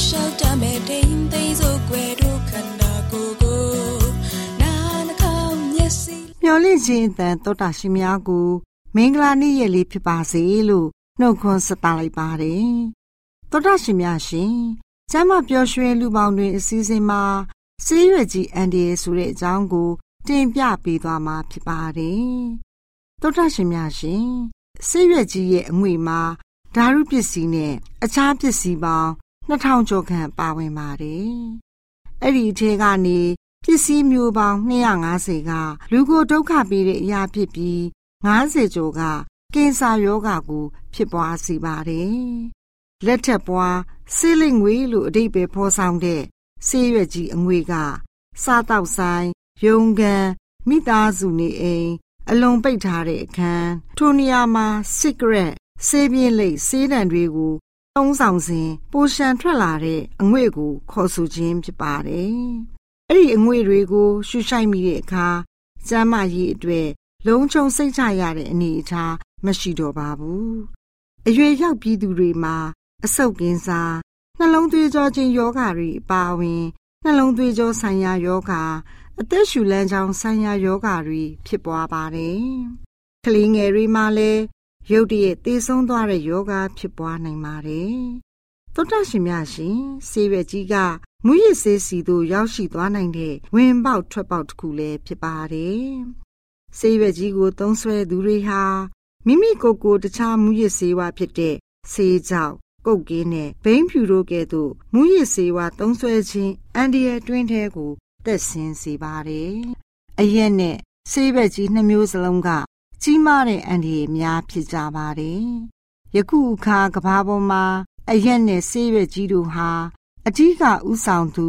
လိုက်လျှောက်တမဲ့တိမ်သိမ်းစို့ွယ်တို့ခန္ဓာကိုယ်ကိုနာနှကောင်းမျက်စိမျော်လင့်ခြင်းအတန်တောတာရှင်များကို မင်္ဂလာနေ့ရက်လေးဖြစ်ပါစေလို့နှုတ်ခွန်းဆက်တာလိုက်ပါတယ်တောတာရှင်များရှင်ကျမ်းမပျော်ရွှင်လူပေါင်းတွင်အစည်းအဝေးမှာဆေးရွက်ကြီးအန်ဒီဆိုတဲ့အကြောင်းကို တင်ပြပေးသွားမှာဖြစ်ပါတယ်တောတာရှင်များရှင်ဆေးရွက်ကြီးရဲ့အငွေမှာဓာတုပစ္စည်းနဲ့အခြားပစ္စည်းပေါင်း 2000ကျော်ခန့်ပါဝင်ပါတယ်။အဲ့ဒီအထဲကနေပစ္စည်းမျိုးပေါင်း250ကလူကိုဒုက္ခပေးတဲ့အရာဖြစ်ပြီး90ကျော်ကကင်ဆာရောဂါကိုဖြစ်ပွားစေပါတယ်။လက်ထက်ပွားဆေးလိမ်ငွေလို့အဓိပ္ပာယ်ဖော်ဆောင်တဲ့ဆေးရွက်ကြီးအငွေကစားတောက်ဆိုင်ရုံကန်မိသားစုနေအိမ်အလုံးပိတ်ထားတဲ့အခန်းထိုနေရာမှာ cigarette ဆေးပြင်းလိပ်ဆေးတံတွေကို သုံးဆောင်စဉ်ပိုရှန်ထွက်လာတဲ့အငွေ့ကိုခေါ်ဆိုခြင်းဖြစ်ပါတယ်။အဲ့ဒီအငွေ့တွေကို ရှူရှိုက်မိတဲ့အခါကျမ်းမာရေးအတွက်လုံခြုံစိတ်ချရတဲ့အနေအထားမရှိတော့ပါဘူး။အရွယ်ရောက်ပြည်သူတွေမှာအဆုတ်ကင်းစားနှလုံးသွေးကြောခြင်းယောဂါတွေအပါအဝင်နှလုံးသွေးကြောဆိုင်ရာယောဂါအသက်ရှူလမ်းကြောင်းဆိုင်ရာယောဂါတွေဖြစ်ပွားပါတယ်။ကလေးငယ်တွေမှာလည်း ရုတ်တရက်သေဆုံးသွားတဲ့ယောဂဖြစ်ပွားနိုင်ပါတယ်။သောတာရှင်များရှင်ဆေးရွက်ကြီးကမူရစ်ဆေးစီသို့ရောက်ရှိသွားနိုင်တဲ့ဝင်ပေါက်ထွက်ပေါက်တစ်ခုလည်းဖြစ်ပါတယ်။ဆေးရွက်ကြီးကိုသုံးဆွဲသူတွေဟာမိမိကိုယ်ကိုတခြားမူရစ်ဆေးဝါးဖြစ်တဲ့ဆေးကြောက်ကုတ်ကင်းနဲ့ဘိန်းဖြူတို့ကဲ့သို့မူရစ်ဆေးဝါးသုံးဆွဲခြင်းအန်ဒီရဲ့တွင်းထဲကိုသက်ဆင်းစေပါတယ်။အရက်နဲ့ဆေးဘက်ကြီးနှမျိုးစလုံးက ကြီးမားတဲ့အန္တရာယ်များဖြစ်ကြပါတယ်။ယခုအခါကဘာပေါ်မှာအရက်နဲ့ဆေးရွက်ကြီးတို့ဟာအကြီးကဥဆောင်သူ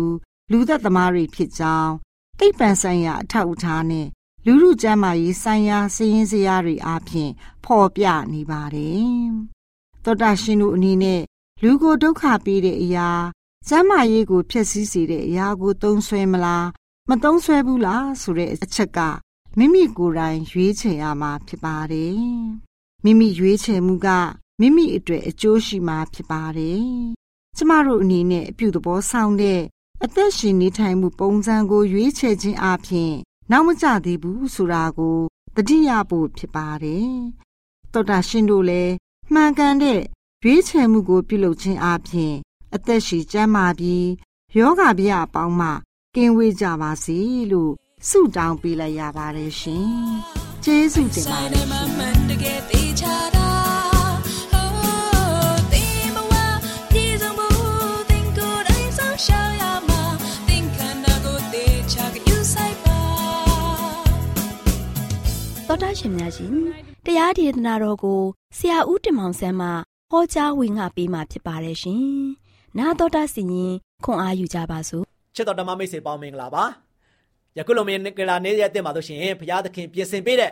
လူသက်သမားတွေဖြစ်ကြောင်းတိတ်ပံဆိုင်ရာအထောက်အထားနဲ့လူမှုကျန်းမာရေးဆိုင်ရာစည်ရင်းစရာတွေအားဖြင့်ဖော်ပြနေပါတယ်။သောတာရှင်တို့အနေနဲ့လူကိုဒုက္ခပေးတဲ့အရာကျမ်းမာရေးကိုဖျက်ဆီးစေတဲ့အရာကိုသုံးဆွဲမလားမသုံးဆွဲဘူးလားဆိုတဲ့အချက်က မိမိကိုယ်တိုင်ရွေးချယ်ရမှာဖြစ်ပါတယ်။မိမိရွေးချယ်မှုကမိမိအတွက်အကျိုးရှိမှာဖြစ်ပါတယ်ကျမတို့အနေနဲ့အပြုသဘောဆောင်တဲ့အသက်ရှင်နေထိုင်မှုပုံစံကိုရွေးချယ်ခြင်းအပြင်နောက်မကျသေးဘူးဆိုတာကိုတတိယဖို့ဖြစ်ပါတယ်။သောတာရှင်တို့လည်းမှန်ကန်တဲ့ရွေးချယ်မှုကို ပြုလုပ်ခြင်းအပြင်အသက်ရှိကျန်းမာပြီးယောဂဗျာအပေါင်းမှကင်းဝေးကြပါစေလို့ ဆုတောင်းပေးလိုက်ရပါတယ်ရှင်။ကျေးဇူးတင်ပါတယ်တော်တာရှင်များရှင်တရားဒေသနာတော်ကိုဆရာဦးတင်မောင်ဆန်းမှဟောကြားဝင်ငါပေးมาဖြစ်ပါတယ်ရှင်။နာတော်တာစီရင်ခွန်အားယူကြပါစို့။ချစ်တော်ဓမ္မမိတ်ဆွေပေါင်းမင်္ဂလာပါ။ ယခုလိုမင်းကလာနေရတဲ့မှာတို့ရှင်ဘုရားသခင်ပြင်ဆင်ပေးတဲ့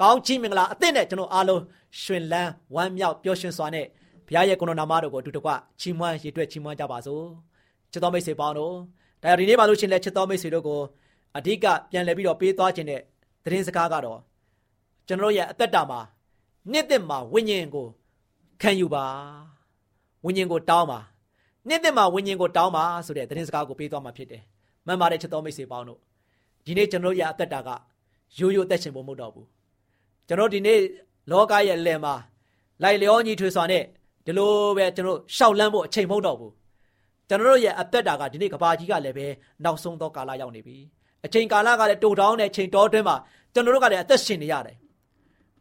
ကောင်းချီးမင်္ဂလာအသစ်နဲ့ကျွန်တော်အားလုံးရှင်လန်းဝမ်းမြောက်ပျော်ရွှင်စွာနဲ့ဘုရားရဲ့ကိုရိုနာမတော်ကိုအတူတကွချီးမွမ်းရည်တွက်ချီးမွမ်းကြပါစို့။ချစ်တော်မိတ်ဆွေပေါင်းတို့ဒါဒီနေ့ပါလို့ရှင်လက်ချစ်တော်မိတ်ဆွေတို့ကိုအဓိကပြန်လည်ပြီးတော့ပေးသွားခြင်းတဲ့သတင်းစကားကတော့ကျွန်တော်ရဲ့အသက်တာမှာနှစ်သက်မှာဝိညာဉ်ကိုခံယူပါဝိညာဉ်ကိုတောင်းပါနှစ်သက်မှာဝိညာဉ်ကိုတောင်းပါဆိုတဲ့သတင်းစကားကိုပေးသွားမှာဖြစ်တယ်မှန်ပါတယ်ချက်တော်မိတ်ဆွေပေါင်းတို့ ဒီနေ့ကျွန်တော်ရဲ့အသက်တာကရိုးရိုးသက်ရှင်ဖို့မဟုတ်တော့ဘူးကျွန်တော်ဒီနေ့လောကရဲ့အလယ်မှာလိုက်လျောညီထွေစွာနဲ့ဒီလိုပဲကျွန်တော်ရှောက်လန်းဖို့အချိန်မဟုတ်တော့ဘူးကျွန်တော်ရဲ့အသက်တာကဒီနေ့ကဘာကြီးကလည်းပဲနောက်ဆုံးသောကာလရောက်နေပြီအချိန်ကာလကလည်းတိုးတောင်းတဲ့အချိန်တော်တွင်းမှာကျွန်တော်တို့ကလည်းအသက်ရှင်နေရတယ်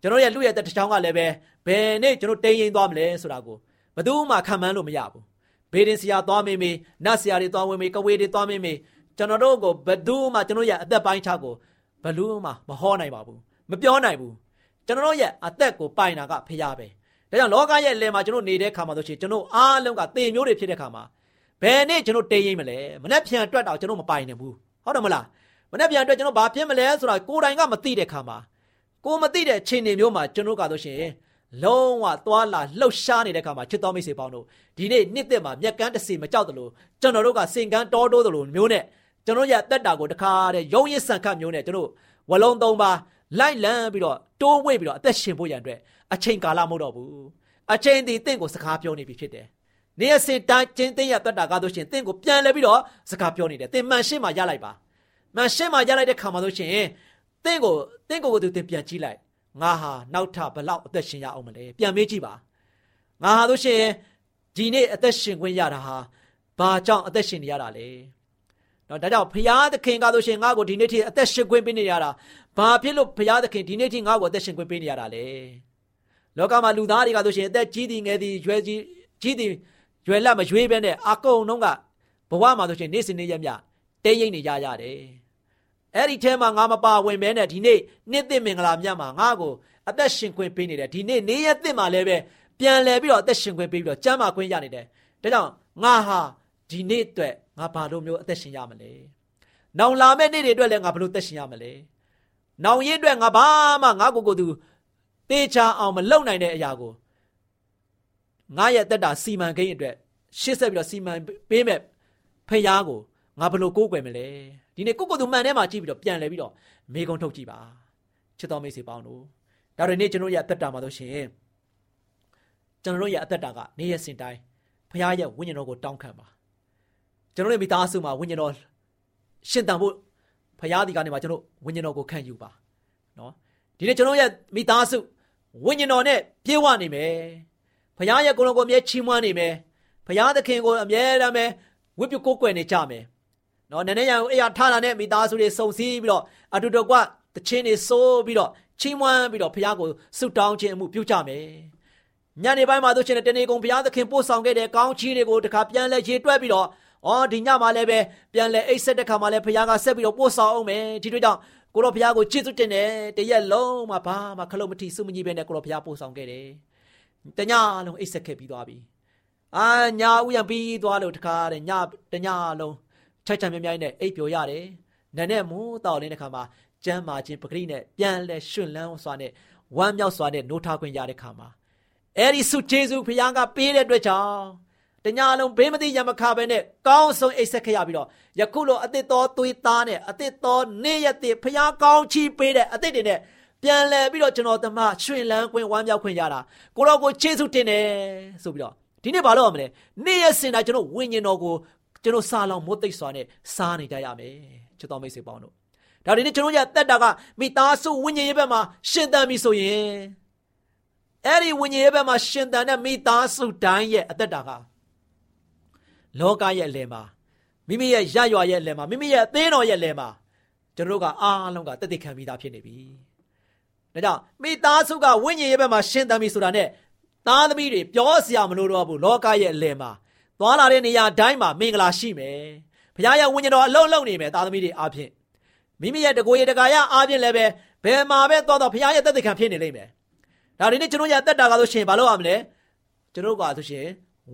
ကျွန်တော်ရဲ့လူရဲ့တစ်ချောင်းကလည်းပဲဘယ်နေ့ကျွန်တော်တိမ်ရင်သွားမလဲဆိုတာကိုဘယ်သူမှခံမှန်းလို့မရဘူးဘေးရင်ဆရာသွားမေးမေးနတ်ဆရာတွေသွားဝင်မေးကဝေးတွေသွားမေးမေး ကျွန်တော်တို့ကိုဘယ်သူမှကျွန်တော်ရဲ့အသက်ပိုင်းခြားကိုဘယ်လူမှမဟောနိုင်ပါဘူးမပြောနိုင်ဘူးကျွန်တော်ရဲ့အသက်ကိုပိုင်တာကဖရားပဲဒါကြောင့်လောကရဲ့အလယ်မှာကျွန်တော်နေတဲ့ခါမှာဆိုရှင်ကျွန်တော်အားလုံးကသေမျိုးတွေဖြစ်တဲ့ခါမှာဘယ်နေ့ကျွန်တော်တိမ်ရင်မလဲမနေ့ပြန်အတွက်တော့ကျွန်တော်မပိုင်နိုင်ဘူးဟုတ်တယ်မလားမနေ့ပြန်အတွက်ကျွန်တော်ဘာဖြစ်မလဲဆိုတာကိုယ်တိုင်ကမသိတဲ့ခါမှာကိုမသိတဲ့အခြေအနေမျိုးမှာကျွန်တော်ကတော့ရှင်လုံးဝသွားလာလှုပ်ရှားနေတဲ့အခါမှာချစ်တော်မိတ်ဆွေပေါင်းတို့ဒီနေ့နှစ်သက်မှာမျက်ကန်းတစ်စီမကြောက်တယ်လို့ကျွန်တော်တို့ကစင်ကန်းတောတိုးတယ်လို့မျိုးနဲ့ ကျွန်တော်ရတက်တာကိုတခါတဲ့ရုံရစ်ဆန်ခတ်မျိုးနဲ့ကျွန်တော်ဝလုံးသုံးပါလိုက်လန်းပြီးတော့တိုးဝိတ်ပြီးတော့အသက်ရှင်ဖို့ရန်အတွက်အချိန်ကာလမဟုတ်တော့ဘူးအချိန်ဒီတင့်ကိုစကားပြောနေပြီဖြစ်တယ်နေရစင်တိုင်းချင်းသိရတက်တာကားလို့ရှင်တင့်ကိုပြန်လဲပြီးတော့စကားပြောနေတယ်တင်မှန်ရှင်းမှရလိုက်ပါမှန်ရှင်းမှရလိုက်တဲ့ခါမှာလို့ရှင်တင့်ကိုတင့်ကိုကိုသူတင်ပြန်ကြည့်လိုက်ငါဟာနောက်ထဘလောက်အသက်ရှင်ရအောင်မလဲပြန်မေးကြည့်ပါငါဟာလို့ရှိရင်ဒီနေ့အသက်ရှင်ခွင့်ရတာဟာဘာကြောင့်အသက်ရှင်နေရတာလဲ တော့ဒါကြောင့်ဘုရားသခင်ကဆိုရှင်ငါ့ကိုဒီနေ့ထိအသက်ရှင်ခွင့်ပေးနေရတာဘာဖြစ်လို့ဘုရားသခင်ဒီနေ့ထိငါ့ကိုအသက်ရှင်ခွင့်ပေးနေရတာလဲလောကမှာလူသားတွေကဆိုရှင်အသက်ကြီးသည်ငယ်သည်ရွယ်ကြီးကြီးသည်ရွယ်လတ်မရွေးပဲနဲ့အကုန်လုံးကဘဝမှာဆိုရှင်နေ့စဉ်နေ့ရက်မြတဲရိပ်နေကြရတယ်အဲ့ဒီထဲမှာငါမပါဝင်မဲနဲ့ဒီနေ့နှစ်သိမင်္ဂလာမြတ်မှာငါ့ကိုအသက်ရှင်ခွင့်ပေးနေတယ်ဒီနေ့နေ့ရက်သစ်မှာလည်းပဲပြန်လဲပြီးတော့အသက်ရှင်ခွင့်ပေးပြီးတော့ကျမ်းမာခွင့်ရနေတယ်ဒါကြောင့်ငါဟာဒီနေ့အတွက် ငါဘာလို့မျိုးအသက်ရှင်ရမလဲနောင်လာမယ့်နေ့တွေအတွက်လည်းငါဘလို့သက်ရှင်ရမလဲနောင်ရင်းအတွက်ငါဘာမှငါကိုကိုသူတေချာအောင်မလုပ်နိုင်တဲ့အရာကိုငါရဲ့တက်တာစီမံကိန်းအတွက်ရှေ့ဆက်ပြီးတော့စီမံပေးမဲ့ဖခင်ကိုငါဘလို့ကိုးကွယ်မလဲဒီနေ့ကိုကိုသူမှန်ထဲမှာကြည့်ပြီးတော့ပြန်လဲပြီးတော့မေကုံထုတ်ကြည့်ပါချစ်တော်မိတ်ဆွေပေါင်းတို့ဒါတွေနေ့ကျွန်တော်ရဲ့အသက်တာမှာဆိုရှင်ကျွန်တော်ရဲ့အသက်တာကနေ့ရက်စဉ်တိုင်းဘုရားရဲ့ဝိညာဉ်တော်ကိုတောင်းခံပါ ကျွန်တော်ရဲ့မိသားစုမှာဝိညာဉ်တော်ရှင်တန်ဖို့ဘုရားဒီကနေမှာကျွန်တော်ဝိညာဉ်တော်ကိုခံယူပါနော်ဒီနေ့ကျွန်တော်ရဲ့မိသားစုဝိညာဉ်တော်နဲ့ပြေဝနေမယ်ဘုရားရဲ့ကိုယ်တော်ကိုအမြဲချီးမွမ်းနေမယ်ဘုရားသခင်ကိုအမြဲတမ်းပဲဝိပုကိုးကွယ်နေကြမယ်နော်နည်းနည်းရအေးရထားတာနဲ့မိသားစုတွေစုံစည်းပြီးတော့အတူတကွတချင်းတွေစိုးပြီးတော့ချီးမွမ်းပြီးတော့ဘုရားကိုဆုတောင်းခြင်းအမှုပြုကြမယ်ညနေပိုင်းမှာတို့ချင်းတနေကုန်ဘုရားသခင်ပို့ဆောင်ခဲ့တဲ့ကောင်းချီးတွေကိုတခါပြန်လဲရေတွက်ပြီးတော့ အော်ဒီညမှာလည်းပဲပြန်လဲအိတ်ဆက်တဲ့ခါမှာလည်းဘုရားကဆက်ပြီးတော့ပို့ဆောင်အောင်မယ်ဒီတို့ကြောင့်ကိုတော်ဘုရားကိုချစ်စွတင်တယ်တရက်လုံးမှာဘာမှခလုတ်မထီစုမကြီးပဲနဲ့ကိုတော်ဘုရားပို့ဆောင်ခဲ့တယ်တညလုံးအိတ်ဆက်ခဲ့ပြီးသွားပြီအာညာဥယံပြီးသွားလို့တခါတဲ့ညတညလုံးချက်ချံမြမြိုင်းနဲ့အိပ်ပျော်ရတယ်။နန်းနဲ့မိုးတောက်လင်းတဲ့ခါမှာကျမ်းမာခြင်းပဂရိနဲ့ပြန်လဲရှင်လန်းစွာနဲ့ဝမ်းမြောက်စွာနဲ့နိုးထခွင့်ရတဲ့ခါမှာအဲ့ဒီဆုကျေးဇူးဘုရားကပေးတဲ့အတွက်ကြောင့် တညာလုံးဘေးမသိရမခပဲနဲ့ကောင်းဆုံးအိတ်ဆက်ခဲ့ရပြီးတော့ယခုလိုအသစ်တော်သွေးသားနဲ့အသစ်တော်နေ့ရက်တည်းဘုရားကောင်းချီးပေးတဲ့အသစ်တွေနဲ့ပြန်လဲပြီးတော့ကျွန်တော်တမရွှင်လန်းခွင့်ဝမ်းမြောက်ခွင့်ရတာကိုတော့ကိုကျေးဇူးတင်တယ်ဆိုပြီးတော့ဒီနေ့ဘာလို့ရမလဲနေ့ရက်စင်တိုင်းကျွန်တော်ဝိညာဉ်တော်ကိုကျွန်တော်စားလောင်မိုးသိပ်စွာနဲ့စားနေကြရမယ်ချစ်တော်မိတ်ဆွေပေါင်းတို့ဒါဒီနေ့ကျွန်တော်ရတက်တာကမိသားစုဝိညာဉ်ရေးဘက်မှာရှင်သန်ပြီဆိုရင်အဲ့ဒီဝိညာဉ်ရေးဘက်မှာရှင်သန်တဲ့မိသားစုတိုင်းရဲ့အသက်တာက လောကရဲ့အလယ်မှာမိမိရဲ့ရရွာရဲ့အလယ်မှာမိမိရဲ့အသင်းတော်ရဲ့အလယ်မှာကျွန်တော်တို့ကအားလုံးကတသက်ခံပြီးသားဖြစ်နေပြီ။ဒါကြောင့်မိသားစုကဝိညာဉ်ရေးဘက်မှာရှင်သန်ပြီဆိုတာနဲ့သားသမီးတွေပြောစရာမလိုတော့ဘူးလောကရဲ့အလယ်မှာသွားလာတဲ့နေရာတိုင်းမှာမင်္ဂလာရှိမယ်။ဘုရားရဲ့ဝိညာဉ်တော်အလုံးလုံးနေမယ်သားသမီးတွေအားဖြင့်မိမိရဲ့တကိုယ်ရတကာရအားဖြင့်လည်းပဲဘယ်မှာပဲသွားတော့ဘုရားရဲ့သက်သေခံဖြစ်နေလိမ့်မယ်။ဒါဒီနေ့ကျွန်တော်ရအသက်တာကဆိုရှင်ဘာလို့ရမလဲ။ကျွန်တော်ကဆိုရှင်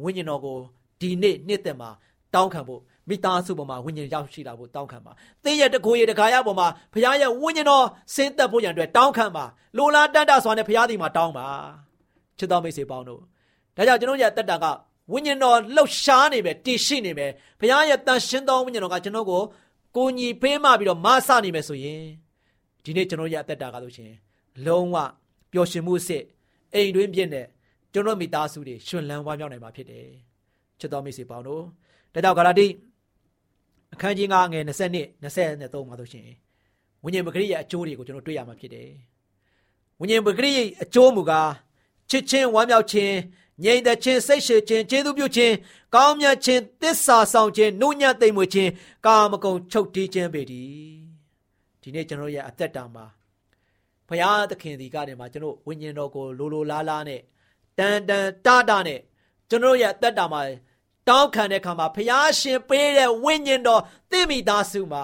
ဝိညာဉ်တော်ကို ဒီနေ့နှစ်သက်မှာတောင်းခံဖို့မိသားစုပေါ်မှာဝိညာဉ်ရောက်ရှိလာဖို့တောင်းခံပါ။သင်ရဲ့တကိုယ်ရတကာရပေါ်မှာဘုရားရဲ့ဝိညာဉ်တော်ဆင်းသက်ဖို့ရန်အတွက်တောင်းခံပါ။လိုလားတန်တာစွာနဲ့ဘုရားဒီမှာတောင်းပါ။ချစ်တော်မိတ်ဆွေပေါင်းတို့ဒါကြောင့်ကျွန်တော်ရဲ့အသက်တာကဝိညာဉ်တော်လှုပ်ရှားနေပဲတည်ရှိနေပဲဘုရားရဲ့တန်ရှင်းသောဝိညာဉ်တော်ကကျွန်တော်ကိုကိုညီဖေးမှပြီးတော့မဆနေမယ်ဆိုရင်ဒီနေ့ကျွန်တော်ရဲ့အသက်တာကလို့ရှင်လုံးဝပျော်ရွှင်မှုစစ်အိမ်တွင်းပြည့်နဲ့ကျွန်တော်မိသားစုတွေရှင်လန်းဝမ်းမြောက်နိုင်မှာဖြစ်တယ် ချစ်တော်မိတ်ဆွေပေါင်းတို့ဒါကြောင့်ဂလာတိအခန်းကြီး9ငယ်20 23မှာဆိုရှင်ဝိညာဉ်ပဂရိရဲ့အကျိုးတွေကိုကျွန်တော်တွေ့ရမှာဖြစ်တယ်ဝိညာဉ်ပဂရိရဲ့အကျိုးမူကားချစ်ချင်းဝမ်းမြောက်ခြင်းငြိမ်သက်ခြင်းစိတ်ရှည်ခြင်းကျေးဇူးပြုခြင်းကောင်းမြတ်ခြင်းတစ္ဆာဆောင်ခြင်းနှုတ်ညံ့သိမ်မွေ့ခြင်းကာမဂုဏ်ချုပ်တီးခြင်းပေတည်းဒီနေ့ကျွန်တော်ရဲ့အသက်တာမှာဘုရားသခင်ဒီကနေမှာကျွန်တော်ဝိညာဉ်တော်ကိုလိုလိုလားလားနဲ့တန်တန်တတာနဲ့ကျွန်တော်ရဲ့အသက်တာမှာ တောင်းခံတဲ့အခါမှာဘုရားရှင်ပေးတဲ့ဝိညာဉ်တော်သင်မိသားစုမှာ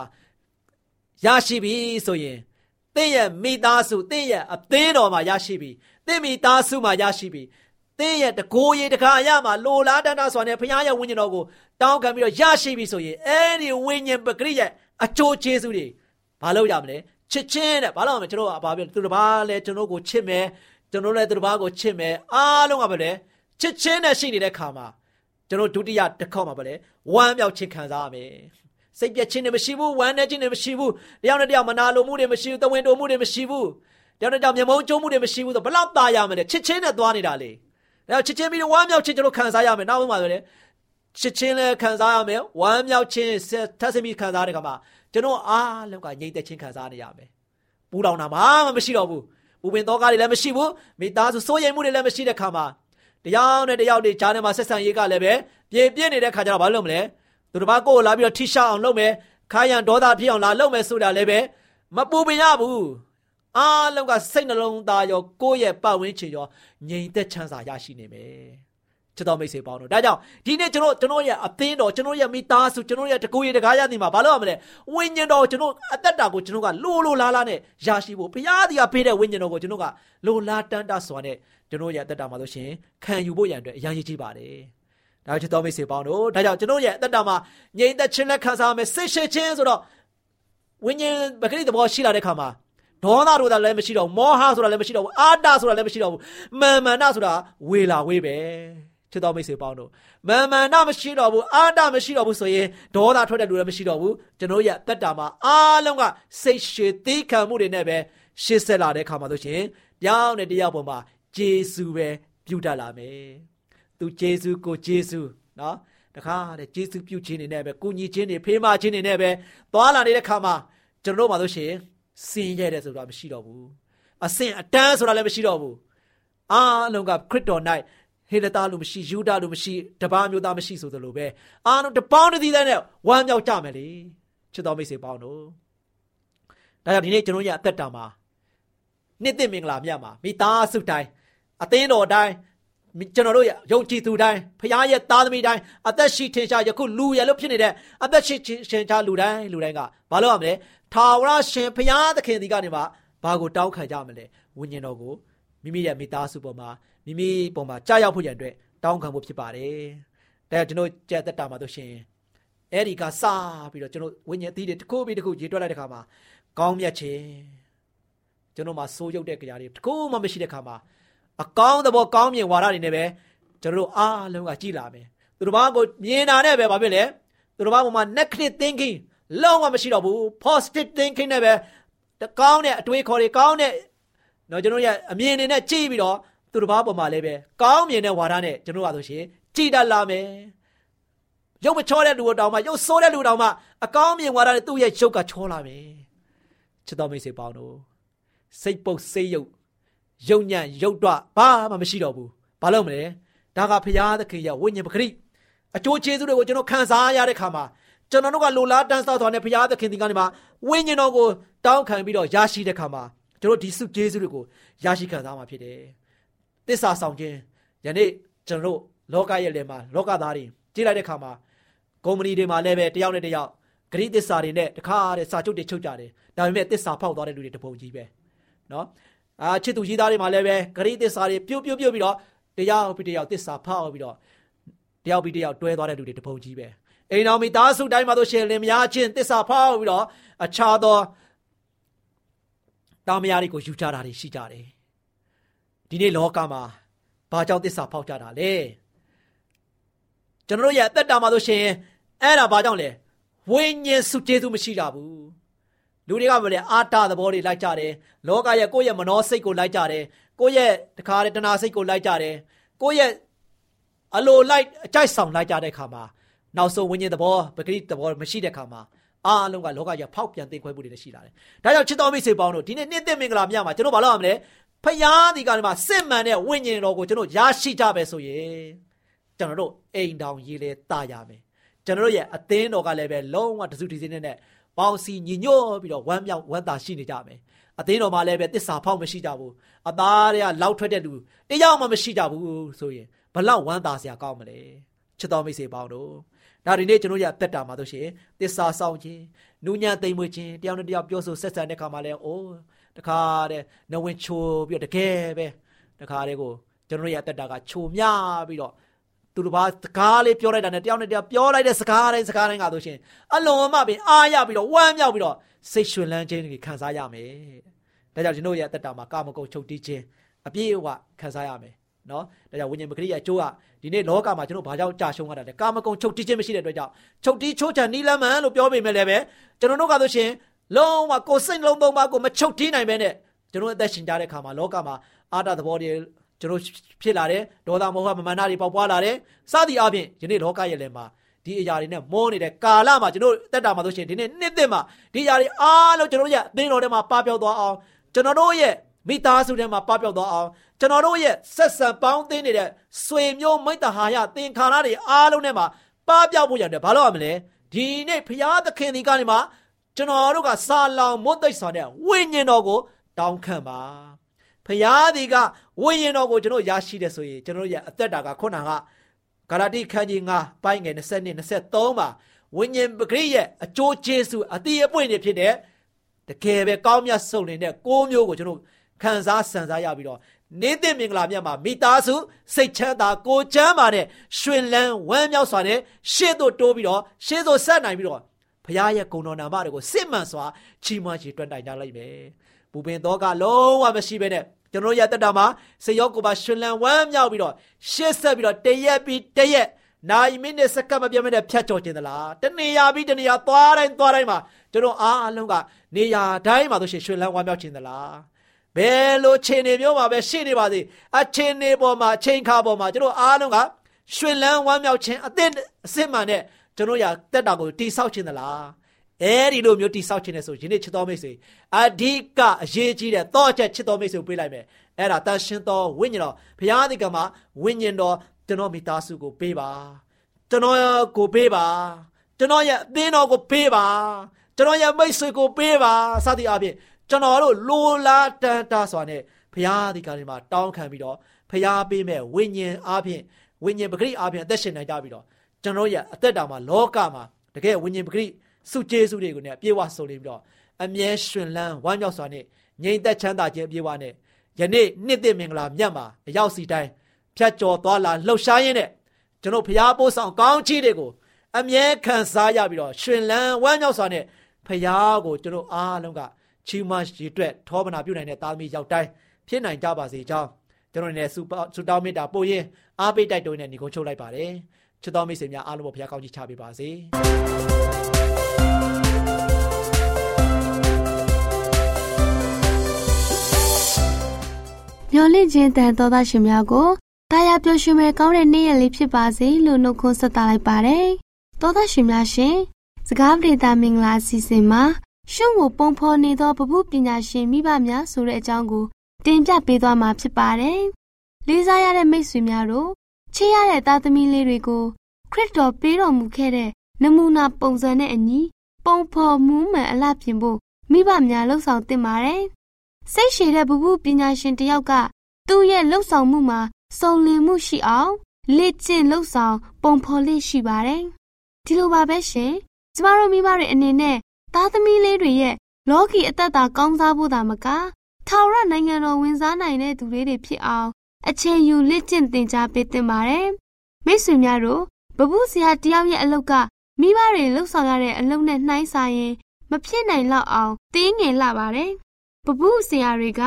ရရှိပြီဆိုရင်သင်ရဲ့မိသားစုသင်ရဲ့အသင်းတော်မှာရရှိပြီသင်မိသားစုမှာရရှိပြီသင်ရဲ့တကိုးရည်တခါရမှာလိုလားတန်းတာစွာနဲ့ဘုရားရဲ့ဝိညာဉ်တော်ကိုတောင်းခံပြီးတော့ရရှိပြီဆိုရင်အဲ့ဒီဝိညာဉ်ပဂရိရဲ့အကျိုးကျေးဇူးတွေဘာလို့ရမလဲချစ်ချင်းတဲ့ဘာလို့မလဲကျွန်တော်ကဘာပြောသူတစ်ပါးလဲကျွန်တော်ကိုချစ်မယ်ကျွန်တော်လည်းသူတစ်ပါးကိုချစ်မယ်အားလုံးကဘာလဲချစ်ချင်းနဲ့ရှိနေတဲ့ခါမှာ ကျွန်တော်ဒုတိယတစ်ခေါက်မှာပဲလေဝမ်းမြောက်ခြင်းခံစားရမယ်စိတ်ပြက်ခြင်းတွေမရှိဘူးဝမ်းနည်းခြင်းတွေမရှိဘူးတယောက်နဲ့တယောက်မနာလိုမှုတွေမရှိဘူးတဝင်းတိုမှုတွေမရှိဘူးတယောက်နဲ့တယောက်မျက်မှောင်းကျုံးမှုတွေမရှိဘူးဆိုဘလောက်သားရမလဲချစ်ချင်းနဲ့သွားနေတာလေဒါချစ်ချင်းပြီးတော့ဝမ်းမြောက်ခြင်းကျွန်တော်ခံစားရမယ်နောက်ဆုံးမှာဆိုလေချစ်ချင်းလည်းခံစားရမယ်ဝမ်းမြောက်ခြင်းထပ်ဆင်းပြီးခံစားတဲ့ခါမှာကျွန်တော်အားလောက်ကငြိမ့်သက်ခြင်းခံစားနေရမယ်ပူတောင်တာမှမရှိတော့ဘူးပူပင်တော့ကားတွေလည်းမရှိဘူးမိသားစုစိုးရိမ်မှုတွေလည်းမရှိတဲ့ခါမှာ တယောက်နဲ့တယောက်တွေကြားထဲမှာဆက်ဆံရေးကလည်းပဲပြေပြည့်နေတဲ့ခါကျတော့ဘာလုပ်မလဲသူတစ်ပါးကိုယ်လာပြီးတော့ထိရှောက်အောင်လုပ်မယ်ခါရန်ဒေါသဖြစ်အောင်လာလုပ်မယ်ဆိုတာလည်းပဲမပူပင်ရဘူးအားလုံးကစိတ်နှလုံးသားရောကိုယ့်ရဲ့ပတ်ဝန်းကျင်ရောငြိမ်သက်ချမ်းသာရရှိနေမယ် ချစ်တော်မိတ်ဆွေပေါင်းတို့ဒါကြောင့်ဒီနေ့ကျွန်တော်ကျွန်တော်ရဲ့အသင်းတော်ကျွန်တော်ရဲ့မိသားစုကျွန်တော်ရဲ့တကူရတကားရသည်မှာဘာလို့ရမလဲဝိညာဉ်တော်ကျွန်တော်အသက်တာကိုကျွန်တော်ကလိုလိုလားလားနဲ့ရရှိဖို့ဘုရားသည်ကပေးတဲ့ဝိညာဉ်တော်ကိုကျွန်တော်ကလိုလားတန်တစွာနဲ့ကျွန်တော်ရဲ့အသက်တာမှာလို့ရှင်ခံယူဖို့ရန်အတွက်အရန်ရည်ကြီးပါတယ်ဒါချစ်တော်မိတ်ဆွေပေါင်းတို့ဒါကြောင့်ကျွန်တော်ရဲ့အသက်တာမှာငြိမ်သက်ခြင်းနဲ့ခံစားမယ်စိတ်ရှိခြင်းဆိုတော့ဝိညာဉ်ပဂရိသဘောရှိလာတဲ့ခါမှာဒေါသဆိုတာလည်းမရှိတော့ဘူးမောဟဆိုတာလည်းမရှိတော့ဘူးအာတဆိုတာလည်းမရှိတော့ဘူးမာမန္တဆိုတာဝေလာဝေးပဲ ချစ်တော်မိတ်ဆွေပေါင်းတို့မာမန္တမရှိတော့ဘူးအာတမရှိတော့ဘူးဆိုရင်ဒေါသထွက်တဲ့လူလည်းမရှိတော့ဘူးကျွန်တော်ရဲ့တက်တာမှာအားလုံးကစိတ်ရှည်သေးခံမှုတွေနဲ့ပဲရှေ့ဆက်လာတဲ့ခါမှာဆိုရှင်ပြောင်းတဲ့တရားပေါ်မှာဂျေစုပဲပြုတတ်လာမယ်သူဂျေစုကိုဂျေစုနော်တခါတဲ့ဂျေစုပြုခြင်းနေနဲ့ပဲကိုညီခြင်းနေဖေးမခြင်းနေနဲ့ပဲသွားလာနေတဲ့ခါမှာကျွန်တော်တို့မှာဆိုရှင်စင်ရဲတယ်ဆိုတာမရှိတော့ဘူးအစင်အတန်းဆိုတာလည်းမရှိတော့ဘူးအားလုံးကခရစ်တော်၌ ဟေလတာလို့မရှိယူဒလို့မရှိတပားမျိုးသားမရှိဆိုသလိုပဲအားလုံးတပေါင်းတည်းတဲ့နဲ့ဝမ်းမြောက်ကြမယ်လေချစ်တော်မိတ်ဆွေပေါင်းတို့ဒါကြောင့်ဒီနေ့ကျွန်တော်ရဲ့အသက်တာမှာနှစ်သိမင်္ဂလာမြတ်မှာမိသားစုတိုင်းအသင်းတော်တိုင်းကျွန်တော်တို့ယုံကြည်သူတိုင်းဖခင်ရဲ့သားသမီးတိုင်းအသက်ရှိထင်ရှားယခုလူရလို့ဖြစ်နေတဲ့အသက်ရှိထင်ရှားလူတိုင်းလူတိုင်းကဘာလို့ရမလဲထာဝရရှင်ဖခင်သခင်ဒီကနေမှဘာကိုတောင်းခံကြမလဲဝိညာဉ်တော်ကိုမိမိရဲ့မိသားစုပေါ်မှာ မိမိပေါ်မှာကြားရောက်ဖို့ရန်အတွက်တောင်းခံဖို့ဖြစ်ပါတယ်။ဒါကျွန်တော်ကြက်သက်တာမှာတို့ရှင်အဲ့ဒီကစပြီးတော့ကျွန်တော်ဝိညာဉ်အသီးတွေတစ်ခုပြီးတစ်ခုရေတွက်လိုက်တဲ့ခါမှာကောင်းမြတ်ခြင်းကျွန်တော်မှာစိုးရုပ်တဲ့ကြရာတွေတစ်ခုမှမရှိတဲ့ခါမှာအကောင်းသဘောကောင်းမြင်ဝါဒတွေနဲ့ပဲကျွန်တော်တို့အားလုံးကကြည်လာမယ်သူတို့ဘာကိုမြင်တာနဲ့ပဲဘာဖြစ်လဲသူတို့ဘာပေါ်မှာ negative thinking လုံးဝမရှိတော့ဘူး positive thinking နဲ့ပဲကောင်းတဲ့အတွေးခေါ်တွေကောင်းတဲ့တော့ကျွန်တော်ရဲ့အမြင်တွေနဲ့ကြည့်ပြီးတော့ သူတို့ဘာပေါ်မှာလည်းပဲကောင်းမြင်တဲ့ဝါဒနဲ့ကျွန်တော်ကဆိုရှင်ကြည်တတ်လာမယ်ရုပ်မချောတဲ့လူတောင်မှရုပ်ဆိုးတဲ့လူတောင်မှအကောင်းမြင်သွားတဲ့သူ့ရဲ့ရုပ်ကချောလာမယ်ချစ်တော်မိတ်ဆွေပေါင်းတို့စိတ်ပုတ်စိတ်ယုတ်ယုံညံ့ယုတ်တော့ဘာမှမရှိတော့ဘူးဘာလို့မလဲဒါကဘုရားသခင်ရဲ့ဝိညာဉ်ပဂရိအကျိုးကျေးဇူးတွေကိုကျွန်တော်ခံစားရတဲ့ခါမှာကျွန်တော်တို့ကလိုလားတန်းစားသွားတဲ့ဘုရားသခင်ဒီကနေမှာဝိညာဉ်တော်ကိုတောင်းခံပြီးတော့ရရှိတဲ့ခါမှာကျွန်တော်ဒီစုကျေးဇူးတွေကိုရရှိခံစားမှာဖြစ်တယ်။ သစ္စာဆောင်ခြင်းယနေ့ကျွန်တော်တို့လောကရဲ့လယ်မှာလောကသားတွေကြည့်လိုက်တဲ့ခါမှာကုမ္ပဏီတွေမှာလည်းပဲတယောက်နဲ့တယောက်ဂရိသစ္စာတွေနဲ့တခါတဲ့စာချုပ်တွေချုပ်ကြတယ်။ဒါပေမဲ့သစ္စာဖောက်သွားတဲ့လူတွေတပုံကြီးပဲ။နော်။အာချစ်သူကြီးသားတွေမှာလည်းပဲဂရိသစ္စာတွေပြုတ်ပြုတ်ပြုတ်ပြီးတော့တယောက်ပြီးတယောက်သစ္စာဖောက်ပြီးတော့တယောက်ပြီးတယောက်တွဲသွားတဲ့လူတွေတပုံကြီးပဲ။အိမ်တော်မိသားစုတိုင်းမှာတို့ရှင်လင်မယားချင်းတစ္ဆာဖောက်ပြီးတော့အခြားသောတာမယားတွေကိုယူကြတာတွေရှိကြတယ် ဒီနေ့လောကမှာဘာကြောင့်တစ္ဆာဖောက်ကြတာလဲကျွန်တော်တို့ရဲ့အသက်တာမှာတို့ရှင်အဲ့ဒါဘာကြောင့်လဲဝိညာဉ်စုကျေးဇူးမရှိကြဘူးလူတွေကမလဲအာတာသဘောတွေလိုက်ကြတယ်လောကရဲ့ကိုယ့်ရဲ့မနောစိတ်ကိုလိုက်ကြတယ်ကိုယ့်ရဲ့တခါတဏှာစိတ်ကိုလိုက်ကြတယ်ကိုယ့်ရဲ့အလိုလိုက်အကြိုက်ဆောင်လိုက်ကြတဲ့ခါမှာနောက်ဆုံးဝိညာဉ်သဘောပဂရိသဘောမရှိတဲ့ခါမှာအားလုံးကလောကကြီးဖောက်ပြန်သိခွဲမှုတွေရှိလာတယ်။ဒါကြောင့်ချစ်တော်မိတ်ဆွေပေါင်းတို့ဒီနေ့နှစ်သက်မင်္ဂလာမြတ်မှာကျွန်တော်ဘာလုပ်ရမလဲ။ ဖယားဒီကနေ့မှာစစ်မှန်တဲ့ဝိညာဉ်တော်ကိုကျွန်တော်ရရှိကြပဲဆိုရင်ကျွန်တော်တို့အိမ်တောင်ရေးလဲတာရမယ်။ကျွန်တော်တို့ရဲ့အသင်းတော်ကလည်းပဲလုံးဝတစုတည်စင်းနဲ့ပေါင်းစီညီညွတ်ပြီးတော့ဝမ်းမြောက်ဝမ်းသာရှိနေကြမယ်။အသင်းတော်မှာလည်းပဲတစ္ဆာဖောက်မရှိကြဘူး။အသားတွေကလောက်ထွက်တဲ့လူတယောက်မှမရှိကြဘူးဆိုရင်ဘလောက်ဝမ်းသာစရာကောင်းမလဲ။ချစ်တော်မိတ်ဆွေပေါင်းတို့ဒါဒီနေ့ကျွန်တော်ရတက်တာမှာတို့ရှင်သစ္စာဆောင်ခြင်းနူးညံ့သိမ်မွေ့ခြင်းတယောက်နဲ့တယောက်ပြောဆိုဆက်ဆံတဲ့ခါမှာလဲအိုး တခါတဲ့နဝင်ချိုပြီးတော့တကယ်ပဲတခါတည်းကိုကျွန်တော်ရတက်တာကချိုမြပြီးတော့သူတို့ဘာစကားလေးပြောလိုက်တာနဲ့တယောက်နဲ့တယောက်ပြောလိုက်တဲ့စကားတိုင်းစကားတိုင်းကတို့ရှင်အလွန်မှပင်အားရပြီးတော့ဝမ်းမြောက်ပြီးတော့စိတ်ရွှင်လန်းခြင်းတွေခံစားရမယ်။ဒါကြောင့်ကျွန်တော်ရတက်တာမှာကာမဂုဏ်ချုပ်တီးခြင်းအပြည့်အဝခံစားရမယ်နော်ဒါကြောင့်ဝိညာဉ်ပဂရိယအကျိုးကဒီနေ့လောကမှာကျွန်တော်ဘာကြောင့်ကြာရှုံးရတာလဲကာမဂုဏ်ချုပ်တီးခြင်းမရှိတဲ့အတွက်ကြောင့်ချုပ်တီးချိုးချံနီးလမ်းမှန်လို့ပြောပေမဲ့လည်းပဲကျွန်တော်တို့ကဆိုရှင် လုံးဝကိုယ်စိတ်လုံးသုံးပါကိုမချုပ်တီးနိုင်ပဲနဲ့ကျွန်တော်အသက်ရှင်ကြတဲ့ခါမှာလောကမှာအာတသဘောတွေကျွန်တော်ဖြစ်လာတယ်ဒေါသမုဟမမာနတွေပေါက်ပွားလာတယ်စသည်အပြင်ယနေ့လောကရဲ့လည်းမှာဒီအရာတွေနဲ့မောနေတဲ့ကာလမှာကျွန်တော်တက်တာမှာဆိုရှင်ဒီနေ့နှစ်သက်မှာဒီအရာတွေအားလုံးကျွန်တော်ရဲ့အသင်းတော်ထဲမှာပပျောက်သွားအောင်ကျွန်တော်တို့ရဲ့မိသားစုထဲမှာပပျောက်သွားအောင်ကျွန်တော်တို့ရဲ့ဆက်ဆံပေါင်းသင်းနေတဲ့ဆွေမျိုးမိတ္တဟာယသင်္ခါရတွေအားလုံးထဲမှာပပျောက်ဖို့ရတယ်ဘာလို့ရမလဲဒီနေ့ဖရာသခင်ဒီကနေမှ ကျွန်တော်တို့ကစာလောင်မွတ်သိပ်စွာနဲ့ဝိညာဉ်တော်ကို တောင်းခံပါဖရာဒီကဝိညာဉ်တော်ကိုကျွန်တော်ရရှိတယ်ဆိုရင်ကျွန်တော်ရဲ့အသက်တာကခုနကဂလာတိခန်းကြီး9ပိုင်းငယ်20နဲ့23မှာဝိညာဉ်ပဂရိရဲ့အကျိုးကျေးဇူးအတိအပွင့်တွေဖြစ်တဲ့တကယ်ပဲကောင်းမြတ်ဆုံးနေတဲ့ကိုးမျိုးကိုကျွန်တော်ခံစားဆန်စားရပြီးတော့နေတဲ့မင်္ဂလာမြတ်မှာမိသားစုစိတ်ချမ်းသာကိုချမ်းသာတဲ့ရွှင်လန်းဝမ်းမြောက်စွာနဲ့ရှေ့သို့တိုးပြီးတော့ရှေ့သို့ဆက်နိုင်ပြီးတော့ ဘုရားရဲ့ဂုဏ်တော်နာမတွေကိုစစ်မှန်စွာချီးမွမ်းချီးတွန်းတိုင်ကြလိုက်မယ်။ပူပင်တော့ကလုံးဝမရှိဘဲနဲ့ကျွန်တော်ရဲ့တက်တာမှာစေရောကိုပါရွှင်လန်းဝမ်းမြောက်ပြီးတော့ရှေ့ဆက်ပြီးတော့တရက်ပြီးတရက်နိုင်မိနစ်စက္ကန့်မပြတ်မနဲ့ဖြတ်ကျော်ခြင်းသလားတနေရာပြီးတနေရာသွားတိုင်းသွားတိုင်းမှာကျွန်တော်အားအလုံးကနေရာတိုင်းမှာဆိုရှင်ရွှင်လန်းဝမ်းမြောက်ခြင်းသလားဘယ်လိုခြေနေမျိုးမှာပဲရှိနေပါစေအချိန်နေပေါ်မှာအချိန်ခါပေါ်မှာကျွန်တော်အားလုံးကရွှင်လန်းဝမ်းမြောက်ခြင်းအသင့်အစစ်မှန်နဲ့ ကျွန်တော်ရတက်တာကိုတိဆောက်ခြင်းသလားအဲဒီလိုမျိုးတိဆောက်ခြင်းနဲ့ဆိုယနေ့ချစ်တော်မိတ်ဆွေအဓိကအရေးကြီးတဲ့တောချက်ချစ်တော်မိတ်ဆွေပေးလိုက်မယ်အဲ့ဒါတန်ရှင်တော်ဝိညာဉ်တော်ဘုရားသခင်မှာဝိညာဉ်တော်ကျွန်တော်မိသားစုကိုပေးပါကျွန်တော်ကိုပေးပါကျွန်တော်ရဲ့အသင်းတော်ကိုပေးပါကျွန်တော်ရဲ့မိတ်ဆွေကိုပေးပါစသည်အပြင်ကျွန်တော်တို့လိုလားတန်တာစွာနဲ့ဘုရားဒီကနေ့မှာတောင်းခံပြီးတော့ဘုရားပေးမဲ့ဝိညာဉ်အားဖြင့်ဝိညာဉ်ပဂရိအားဖြင့်အသက်ရှင်နိုင်ကြပြီးတော့ ကျွန်တော်ရဲ့အသက်တာမှာလောကမှာတကယ်ဝိညာဉ်ပဂရိစုကျေးစုတွေကိုねအပြည့်ဝဆိုလိမ့်ပြီးတော့အမြဲရှင်လန်းဝမ်းမြောက်စွာနဲ့ငြိမ်သက်ချမ်းသာခြင်းအပြည့်ဝနဲ့ယနေ့နှစ်သိမင်္ဂလာမြတ်မှာအရောက်စီတိုင်းဖြတ်ကျော်သွားလာလှုပ်ရှားရင်းနဲ့ကျွန်တော်ဘုရားပို့ဆောင်ကောင်းချီးတွေကိုအမြဲခံစားရပြီးတော့ရှင်လန်းဝမ်းမြောက်စွာနဲ့ဘုရားကိုကျွန်တော်အားလုံးကချီးမွမ်းရည်အတွက်ထောပနာပြုနိုင်တဲ့သားသမီးရောက်တိုင်းဖြစ်နိုင်ကြပါစေကြောင်းကျွန်တော်နဲ့စူတောင်းမေတ္တာပို့ရင်အားပေးတိုက်တွန်းနဲ့ညီကုန်းချုပ်လိုက်ပါတယ် ချစ်တော်မိတ်ဆွေများအားလုံးဘုရားကောင်းချီးချပေးပါစေမျော်လင့်ခြင်းတန်သောသားရှင်များကိုတာယာပျော်ရွှင်မဲ့ကောင်းတဲ့နေ့ရက်လေးဖြစ်ပါစေလို့နှုတ်ခွန်းဆက်သလိုက်ပါတယ်။သောသားရှင်များရှင်စကားပြေတာမင်္ဂလာအစီအစဉ်မှာရှုံကိုပုံဖော်နေသောပပုပညာရှင်မိဘများဆိုတဲ့အကြောင်းကိုတင်ပြပေးသွားမှာဖြစ်ပါတယ်။လေးစားရတဲ့မိတ်ဆွေများတို့ ချစ်ရတဲ့သားသမီးလေးတွေကိုခရစ်တော်ပေးတော်မူခဲ့တဲ့နမူနာပုံစံနဲ့အညီပုံဖော်မှုမှန်အလှပြင်ဖို့မိဘများလှုပ်ဆောင်သင့်ပါတယ်။စိတ်ရှည်တဲ့ပပုပညာရှင်တယောက်ကသူ့ရဲ့လှုပ်ဆောင်မှုမှာစုံလင်မှုရှိအောင်လေ့ကျင့်လှုပ်ဆောင်ပုံဖော်လေးရှိပါတယ်။ဒီလိုပါပဲရှင်။ကျမတို့မိဘတွေအနေနဲ့သားသမီးလေးတွေရဲ့လောကီအသက်တာကောင်းစားဖို့သာမကထာဝရနိုင်ငံတော်ဝင်စားနိုင်တဲ့သူတွေဖြစ်အောင် အချိန်ယူလေ့ကျင့်သင်ကြားပေးသင့်ပါတယ်။မိတ်ဆွေများတို့ဘပုဆရာတယောက်ရဲ့အလုပ်ကမိဘတွေလှုပ်ဆောင်ရတဲ့အလုပ်နဲ့နှိုင်းဆိုင်ရင်မဖြစ်နိုင်လောက်အောင်တင်းငယ်လာပါတယ်။ဘပုဆရာတွေက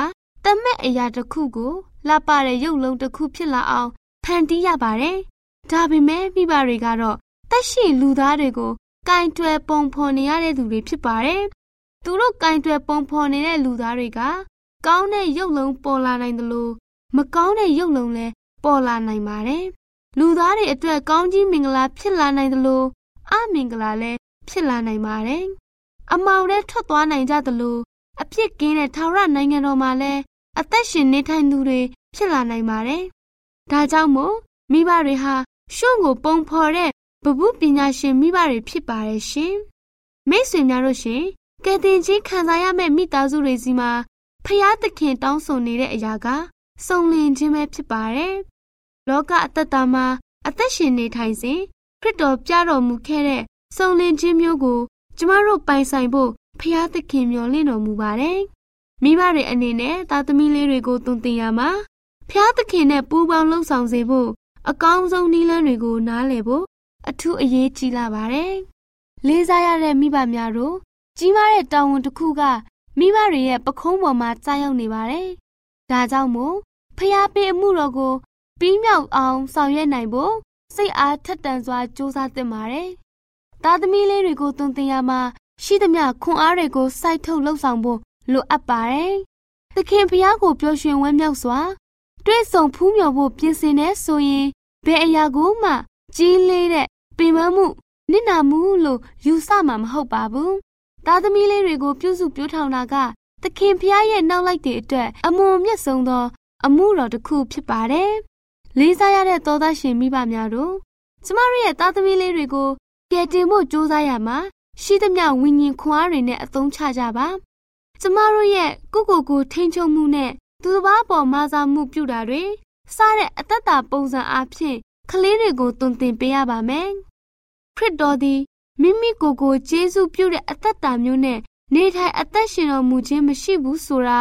တမက်အရာတစ်ခုကိုလှပတဲ့ရုပ်လုံးတစ်ခုဖြစ်လာအောင်ဖန်တီးရပါတယ်။ဒါပေမဲ့မိဘတွေကတော့တက်ရှိလူသားတွေကိုကင်တွယ်ပုံဖော်နေရတဲ့သူတွေဖြစ်ပါတယ်။သူတို့ကင်တွယ်ပုံဖော်နေတဲ့လူသားတွေကကောင်းတဲ့ရုပ်လုံးပေါ်လာနိုင်တယ်လို့ မကောင်းတဲ့ရုပ်လုံးလည်းပေါ်လာနိုင်ပါတယ်။လူသားတွေအတွက်ကောင်းကြီးမင်္ဂလာဖြစ်လာနိုင်တယ်လို့အမင်္ဂလာလည်းဖြစ်လာနိုင်ပါတယ်။အမောင်တဲ့ထွက်သွားနိုင်ကြတယ်လို့အပြစ်ကင်းတဲ့ထာဝရနိုင်ငံတော်မှာလည်းအသက်ရှင်နေထိုင်သူတွေဖြစ်လာနိုင်ပါတယ်။ဒါကြောင့်မို့မိဘတွေဟာရှုံကိုပုံဖော်တဲ့ဗဟုပညာရှင်မိဘတွေဖြစ်ပါတယ်ရှင်။မိတ်ဆွေများတို့ရှင်ကယ်တင်ချင်းခံစားရမယ့်မိသားစုတွေစီမှာဖျားသခင်တောင်းဆိုနေတဲ့အရာက စုံလင်ခြင်းပဲဖြစ်ပါတယ်။လောကအသက်တာမှာအသက်ရှင်နေထိုင်စဉ်ခရစ်တော်ပြတော်မူခဲ့တဲ့စုံလင်ခြင်းမျိုးကို ကျမတို့ပိုင်ဆိုင်ဖို့ဖျားသခင်မျှော်လင့်တော်မူပါတယ်။မိဘတွေအနေနဲ့သားသမီးလေးတွေကိုတုံသင်ရမှာဖျားသခင်နဲ့ပူးပေါင်းလှုပ်ဆောင်စေဖို့အကောင်းဆုံးနည်းလမ်းတွေကိုနားလည်ဖို့အထူးအရေးကြီးလာပါတယ်။လေးစားရတဲ့မိဘများတို့ကြီးမားတဲ့တာဝန်တစ်ခုကမိဘတွေရဲ့ပခုံးပေါ်မှာကြားရောက်နေပါတယ်။ဒါကြောင့်မို့ ဖျားပေးအမှုတော်ကိုပြီးမြောက်အောင်ဆောင်ရွက်နိုင်ဖို့စိတ်အားထက်သန်စွာကြိုးစားသင့်ပါတယ်။သားသမီးလေးတွေကိုသွန်သင်ရမှာရှိသမျှခွန်အားတွေကိုစိုက်ထုတ်လှုပ်ဆောင်ဖို့လိုအပ်ပါတယ်။သခင်ဖျားကိုပျော်ရွှင်ဝမ်းမြောက်စွာတွေ့ဆုံဖူးမြော်ဖို့ပြင်ဆင်နေဆိုရင်ဘယ်အရာကိုမှကြီးလေးတဲ့ပင်ပန်းမှုနစ်နာမှုလို့ယူဆမှာမဟုတ်ပါဘူး။သားသမီးလေးတွေကိုပြုစုပြောထောင်တာကသခင်ဖျားရဲ့နောက်လိုက်တဲ့အတွက်အမွန်မြတ်ဆုံးသော အမှုတော်တစ်ခုဖြစ်ပါတယ်။လေးစားရတဲ့သောသားရှင်မိဘများတို့ကျမတို့ရဲ့သားသမီးလေးတွေကိုကယ်တင်ဖို့ကြိုးစားရမှာရှိသမျှဝိညာဉ်ခွန်အားတွေနဲ့အသုံးချကြပါ။ကျမတို့ရဲ့ကိုကိုကိုထိန်ချုံမှုနဲ့သူတစ်ပါးပေါ်မာစာမှုပြုတာတွေစတဲ့အသက်တာပုံစံအားဖြင့်ကလေးတွေကိုတုံသင်ပေးရပါမယ်။ခရစ်တော်သည်မိမိကိုယ်ကိုကျေးဇူးပြုတဲ့အသက်တာမျိုးနဲ့နေထိုင်အသက်ရှင်တော်မူခြင်းမရှိဘူးဆိုတာ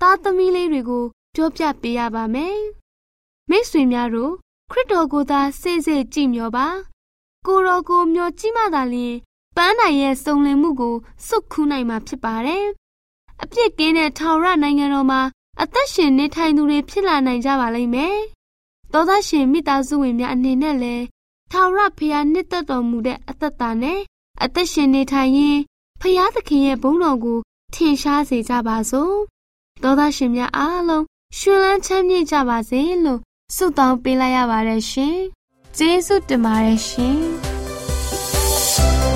သားသမီးလေးတွေကို ပြောပြပေးရပါမယ်။မိတ်ဆွေများတို့ခရစ်တော်ကိုသာစိတ်စိတ်ကြည်မျောပါ။ကိုတော်ကိုမျောကြည့်မှသာလျှင်ပန်းနိုင်ရဲ့စုံလင်မှုကိုစွတ်ခူးနိုင်မှာဖြစ်ပါတယ်။အပြစ်ကင်းတဲ့ထာဝရနိုင်ငံတော်မှာအသက်ရှင်နေထိုင်သူတွေဖြစ်လာနိုင်ကြပါလိမ့်မယ်။သောသားရှင်မိသားစုဝင်များအနေနဲ့လည်းထာဝရဖျားနှစ်သက်တော်မူတဲ့အသက်တာနဲ့အသက်ရှင်နေထိုင်ရင်ဖျားသခင်ရဲ့ဘုန်းတော်ကိုထင်ရှားစေကြပါစို့။သောသားရှင်များအားလုံး ရှင်လန်းချမ်းမြေ့ကြပါစေလို့ဆုတောင်းပေးလိုက်ရပါတယ်ရှင်။ကျေးဇူးတင်ပါတယ်ရှင်။